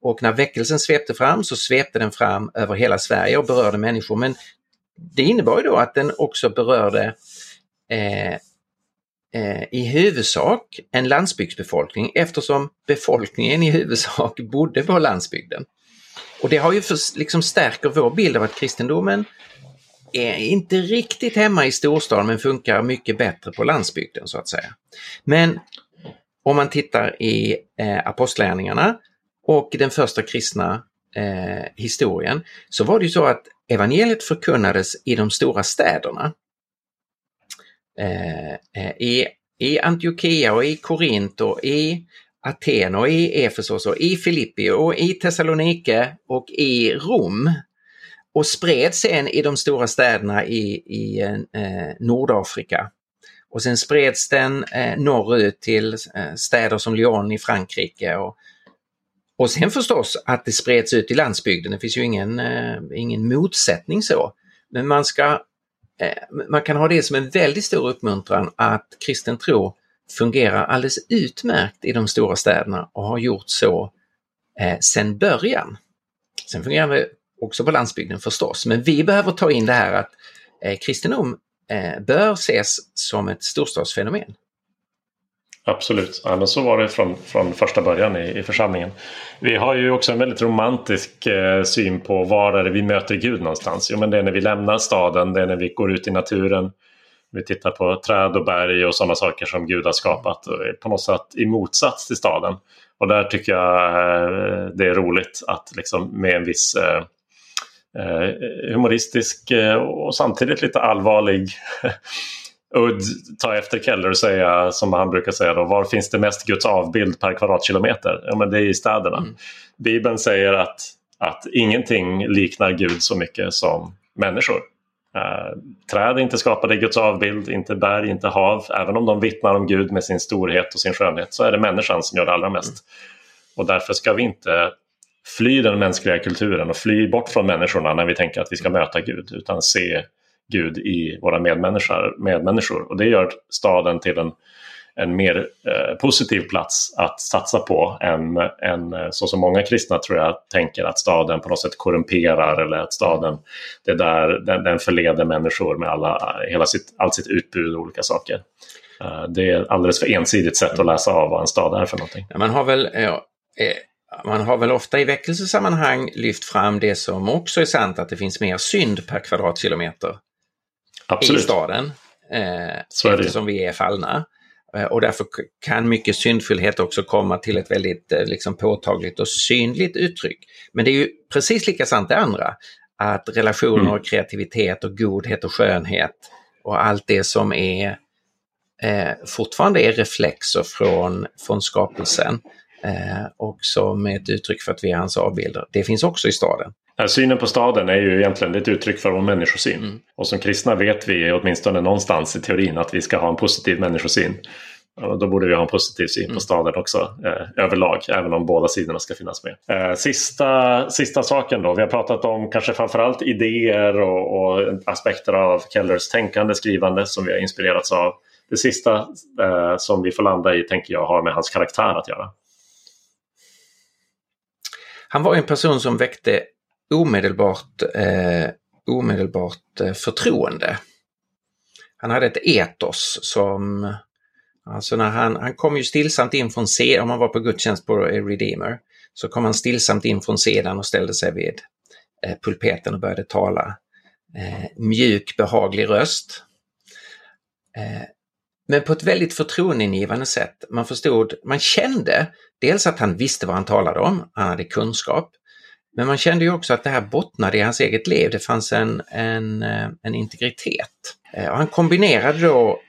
Och när väckelsen svepte fram så svepte den fram över hela Sverige och berörde människor. Men det innebar ju då att den också berörde eh, eh, i huvudsak en landsbygdsbefolkning eftersom befolkningen i huvudsak bodde på landsbygden. Och det har ju för, liksom stärker vår bild av att kristendomen är inte riktigt hemma i storstaden men funkar mycket bättre på landsbygden så att säga. Men om man tittar i eh, apostlärningarna och den första kristna eh, historien så var det ju så att evangeliet förkunnades i de stora städerna. Eh, eh, i, I Antiochia och i Korint och i Aten och i Efesos och i Filippi och i Thessalonike och i Rom och spreds sen i de stora städerna i, i eh, Nordafrika. Och sen spreds den eh, norrut till eh, städer som Lyon i Frankrike. Och, och sen förstås att det spreds ut i landsbygden. Det finns ju ingen, eh, ingen motsättning så. Men man, ska, eh, man kan ha det som en väldigt stor uppmuntran att kristen tro fungerar alldeles utmärkt i de stora städerna och har gjort så eh, sedan början. Sen fungerar det också på landsbygden förstås. Men vi behöver ta in det här att eh, kristendom eh, bör ses som ett storstadsfenomen. Absolut, ja, men så var det från, från första början i, i församlingen. Vi har ju också en väldigt romantisk eh, syn på var är det vi möter Gud någonstans. Jo, men det är när vi lämnar staden, det är när vi går ut i naturen. Vi tittar på träd och berg och sådana saker som Gud har skapat. På något sätt i motsats till staden. Och där tycker jag eh, det är roligt att liksom med en viss eh, eh humoristisk eh, och samtidigt lite allvarlig udd ta efter Keller och säga som han brukar säga då, var finns det mest Guds avbild per kvadratkilometer? Ja men det är i städerna. Mm. Bibeln säger att, att ingenting liknar Gud så mycket som människor. Uh, träd är inte skapade i Guds avbild, inte berg, inte hav. Även om de vittnar om Gud med sin storhet och sin skönhet så är det människan som gör det allra mest. Mm. Och därför ska vi inte fly den mänskliga kulturen och fly bort från människorna när vi tänker att vi ska möta Gud utan se Gud i våra medmänniskor. medmänniskor. Och det gör staden till en, en mer eh, positiv plats att satsa på än, än eh, så som många kristna tror jag tänker att staden på något sätt korrumperar eller att staden det där, den, den förleder människor med alla, hela sitt, allt sitt utbud och olika saker. Eh, det är alldeles för ensidigt sätt att läsa av vad en stad är för någonting. Man har väl ja, eh, man har väl ofta i väckelsesammanhang lyft fram det som också är sant, att det finns mer synd per kvadratkilometer Absolut. i staden. Eh, eftersom vi är fallna. Eh, och därför kan mycket syndfullhet också komma till ett väldigt eh, liksom, påtagligt och synligt uttryck. Men det är ju precis lika sant det andra, att relationer, mm. och kreativitet och godhet och skönhet och allt det som är eh, fortfarande är reflexer från, från skapelsen eh, och som är ett uttryck för att vi är hans avbilder. Det finns också i staden. Synen på staden är ju egentligen ett uttryck för vår människosyn. Mm. Och som kristna vet vi åtminstone någonstans i teorin att vi ska ha en positiv människosyn. Och då borde vi ha en positiv syn mm. på staden också eh, överlag, även om båda sidorna ska finnas med. Eh, sista, sista saken då, vi har pratat om kanske framförallt idéer och, och aspekter av Kellers tänkande, skrivande som vi har inspirerats av. Det sista eh, som vi får landa i tänker jag har med hans karaktär att göra. Han var en person som väckte omedelbart, eh, omedelbart eh, förtroende. Han hade ett etos som, alltså när han, han kom ju stillsamt in från scenen, om man var på gudstjänst på eh, Redeemer, så kom han stillsamt in från scenen och ställde sig vid eh, pulpeten och började tala. Eh, mjuk, behaglig röst. Eh, men på ett väldigt förtroendeingivande sätt. Man förstod, man kände dels att han visste vad han talade om, han hade kunskap, men man kände ju också att det här bottnade i hans eget liv. Det fanns en, en, eh, en integritet. Eh, och han kombinerade då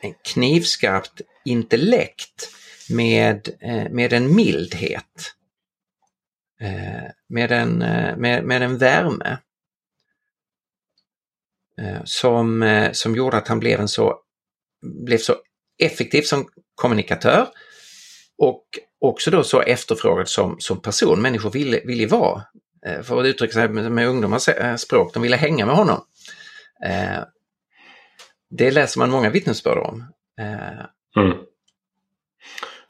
en knivskarpt intellekt med, eh, med en mildhet. Med en, med, med en värme. Som, som gjorde att han blev, en så, blev så effektiv som kommunikatör och också då så efterfrågad som, som person. Människor ville, ville vara, eh, för att uttrycka sig med, med ungdomars eh, språk, de ville hänga med honom. Eh, det läser man många vittnesbörd om. Eh, mm.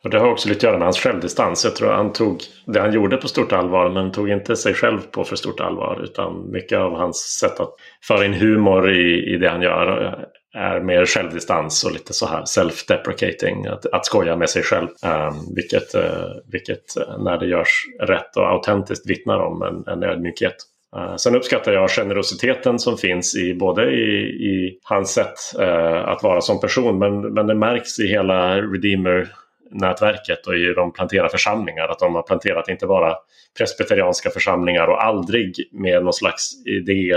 Och det har också lite att göra med hans självdistans. Jag tror han tog det han gjorde på stort allvar men tog inte sig själv på för stort allvar utan mycket av hans sätt att föra in humor i, i det han gör är mer självdistans och lite så här self-deprecating, att, att skoja med sig själv. Um, vilket, uh, vilket uh, när det görs rätt och autentiskt vittnar om en, en ödmjukhet. Uh, sen uppskattar jag generositeten som finns i både i, i hans sätt att vara som person men, men det märks i hela Redeemer nätverket och i de planterar församlingar. Att de har planterat inte bara presbyterianska församlingar och aldrig med någon slags idé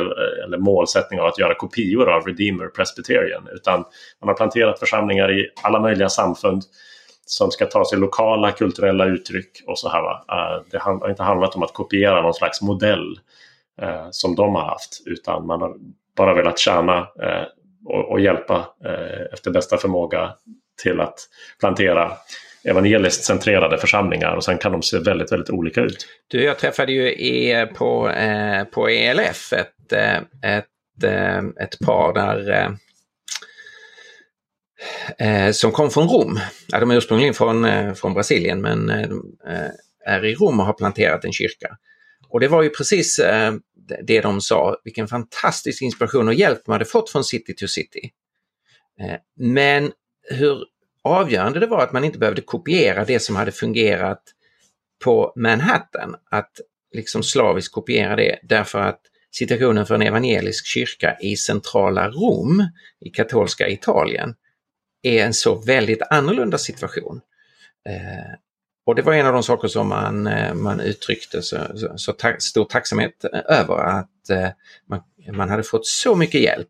eller målsättning av att göra kopior av Redeemer Presbyterian. Utan man har planterat församlingar i alla möjliga samfund som ska ta sig lokala kulturella uttryck och så här. Va? Eh, det har inte handlat om att kopiera någon slags modell eh, som de har haft utan man har bara velat tjäna eh, och, och, hjälpa eh, efter bästa förmåga till att plantera evangeliskt centrerade församlingar och sen kan de se väldigt, väldigt olika ut. Du, jag träffade ju på, eh, på ELF ett, eh, ett, eh, ett par där eh, eh, som kom från Rom. Ja, de är ursprungligen från, från Brasilien men är i Rom och har planterat en kyrka. Och det var ju precis det de sa, vilken fantastisk inspiration och hjälp de hade fått från City to City. Men hur avgörande det var att man inte behövde kopiera det som hade fungerat på Manhattan, att liksom slaviskt kopiera det därför att situationen för en evangelisk kyrka i centrala Rom, i katolska Italien, är en så väldigt annorlunda situation. Eh, och det var en av de saker som man, eh, man uttryckte så, så, så ta, stor tacksamhet eh, över att eh, man, man hade fått så mycket hjälp.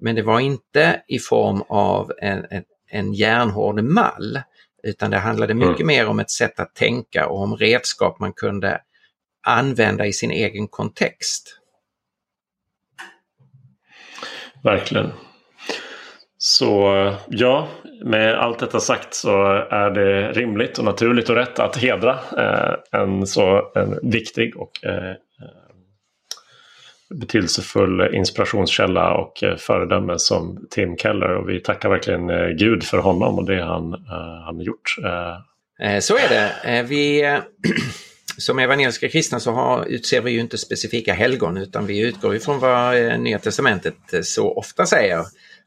Men det var inte i form av en, en, en järnhård mall, utan det handlade mycket mm. mer om ett sätt att tänka och om redskap man kunde använda i sin egen kontext. Verkligen. Så ja, med allt detta sagt så är det rimligt och naturligt och rätt att hedra eh, en så en viktig och eh, betydelsefull inspirationskälla och eh, föredöme som Tim Keller. Och vi tackar verkligen eh, Gud för honom och det han, uh, han gjort. Så är det. Vi, som evangeliska kristna så har, utser vi ju inte specifika helgon utan vi utgår ifrån vad Nya Testamentet så ofta säger.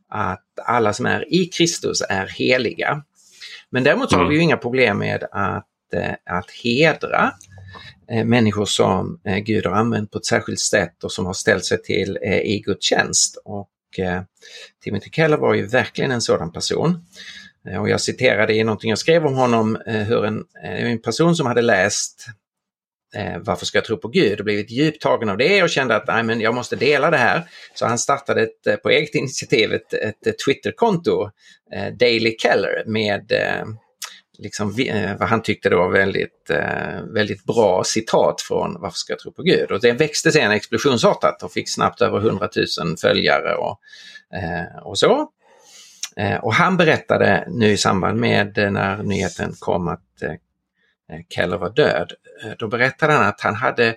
Att alla som är i Kristus är heliga. Men däremot så har vi ju mm. inga problem med att, att hedra Eh, Eh, människor som eh, Gud har använt på ett särskilt sätt och som har ställt sig till eh, i Guds tjänst. Och Timothy Keller var ju verkligen en sådan person. Och jag citerade i någonting jag skrev om honom hur en, en person som hade läst Varför ska jag tro på Gud och blivit djupt tagen av det och kände att Nej, men jag måste dela det här. Så han startade ett, på eget initiativ ett, ett Twitterkonto, Daily Keller, med liksom, eh, vad han tyckte det var väldigt, eh, väldigt bra citat från Varför ska jag tro på Gud? Och det växte sen explosionsartat och fick snabbt över 100 000 följare och, eh, och så. Och han berättade nu i samband med när nyheten kom att Keller var död, då berättade han att han hade,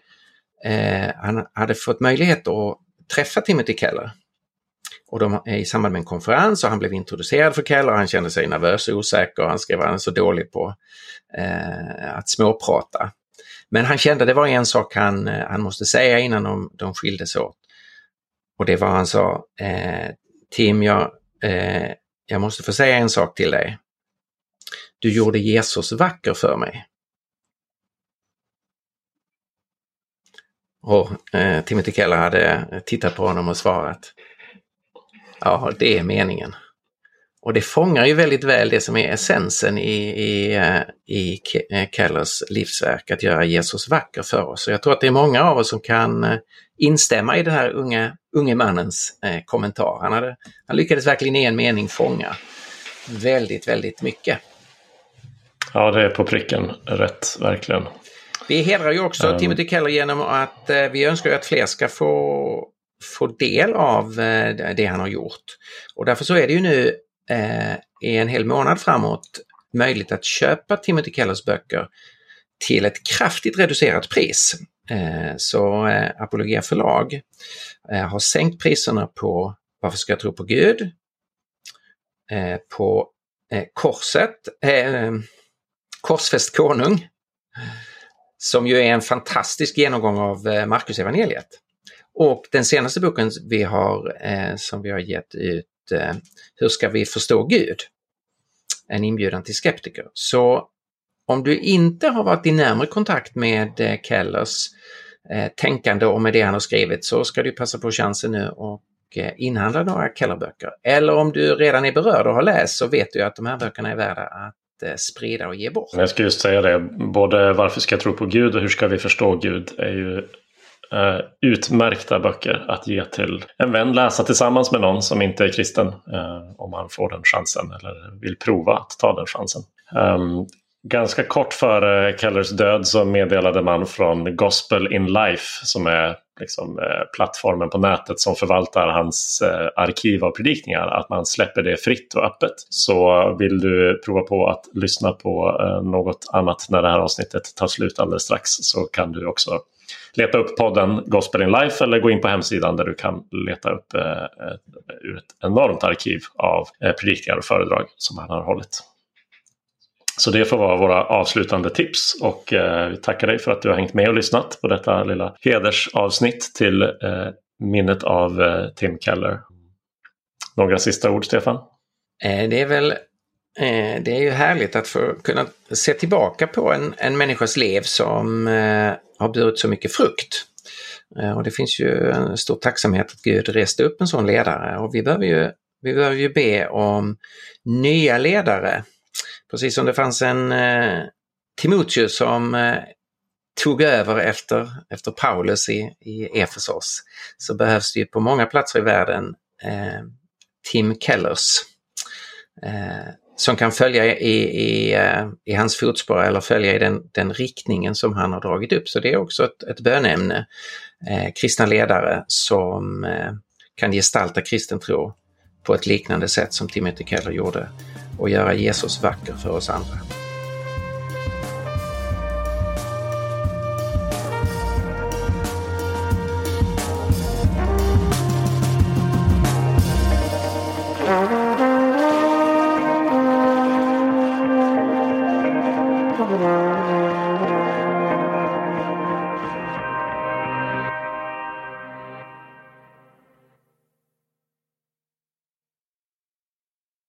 han hade fått möjlighet att träffa Timothy Keller och de är i samband med en konferens och han blev introducerad för Keller och han kände sig nervös och osäker och han skrev att han är så dålig på eh, att småprata. Men han kände det var en sak han, eh, han måste säga innan de, de skildes åt. Och det var han sa, eh, Tim, jag, eh, jag måste få säga en sak till dig. Du gjorde Jesus vacker för mig. Och eh, Timothy Keller hade tittat på honom och svarat Ja, det är meningen. Och det fångar ju väldigt väl det som är essensen i, i, eh, i eh, Kellers livsverk, att göra Jesus vacker för oss. Så jag tror att det är många av oss som kan eh, instämma i den här unge, unge mannens eh, kommentar. Han, hade, han lyckades verkligen i en mening fånga väldigt, väldigt mycket. Ja, det är på pricken rätt, verkligen. Vi hedrar ju också um... Timothy Keller genom att eh, vi önskar att fler ska få få del av eh, det han har gjort. Och därför så är det ju nu eh, i en hel månad framåt möjligt att köpa Timothy Kellers böcker till ett kraftigt reducerat pris. Eh, så Apologia förlag har sänkt priserna på Varför ska jag tro på Gud? På Korset, Korsfäst konung, som ju är en fantastisk genomgång av Marcus evangeliet. Och den senaste boken vi har, eh, som vi har gett ut, eh, Hur ska vi förstå Gud? En inbjudan till skeptiker. Så om du inte har varit i närmare kontakt med eh, Kellers eh, tänkande och med det han har skrivit så ska du passa på chansen nu och eh, inhandla några Kellerböcker. Eller om du redan är berörd och har läst så vet du att de här böckerna är värda att eh, sprida och ge bort. Jag ska just säga det, både Varför ska jag tro på Gud och Hur ska vi förstå Gud är ju Uh, utmärkta böcker att ge till en vän, läsa tillsammans med någon som inte är kristen. Uh, om man får den chansen eller vill prova att ta den chansen. Um, ganska kort före Kellers död så meddelade man från Gospel in Life som är liksom, uh, plattformen på nätet som förvaltar hans arkiv av predikningar att man släpper det fritt och öppet. Så vill du prova på att lyssna på något annat när det här avsnittet tar slut alldeles strax så kan du också leta upp podden Gospel in Life eller gå in på hemsidan där du kan leta upp eh, eh, ur ett enormt arkiv av eh, predikningar och föredrag som han har hållit. Så det får vara våra avslutande tips och eh, vi tackar dig för att du har hängt med och lyssnat på detta lilla hedersavsnitt till eh, minnet av eh, Tim Keller. Några sista ord, Stefan? Det är väl det är ju härligt att få kunna se tillbaka på en, en människas liv som har burit så mycket frukt. Eh, och det finns ju en stor tacksamhet att Gud reste upp en sån ledare och vi behöver ju, vi behöver ju be om nya ledare. Precis som det fanns en eh, Timoteus som eh, tog över efter, efter Paulus i, i Efesos så behövs det ju på många platser i världen eh, Tim Kellers eh, som kan följa i, i, eh, i hans fotspår eller följa i den, den riktningen som han har dragit upp. Så det är också ett, ett bönämne. Eh, kristna ledare som eh, kan gestalta kristen tro på ett liknande sätt som Timothy Keller gjorde och göra Jesus vacker för oss andra.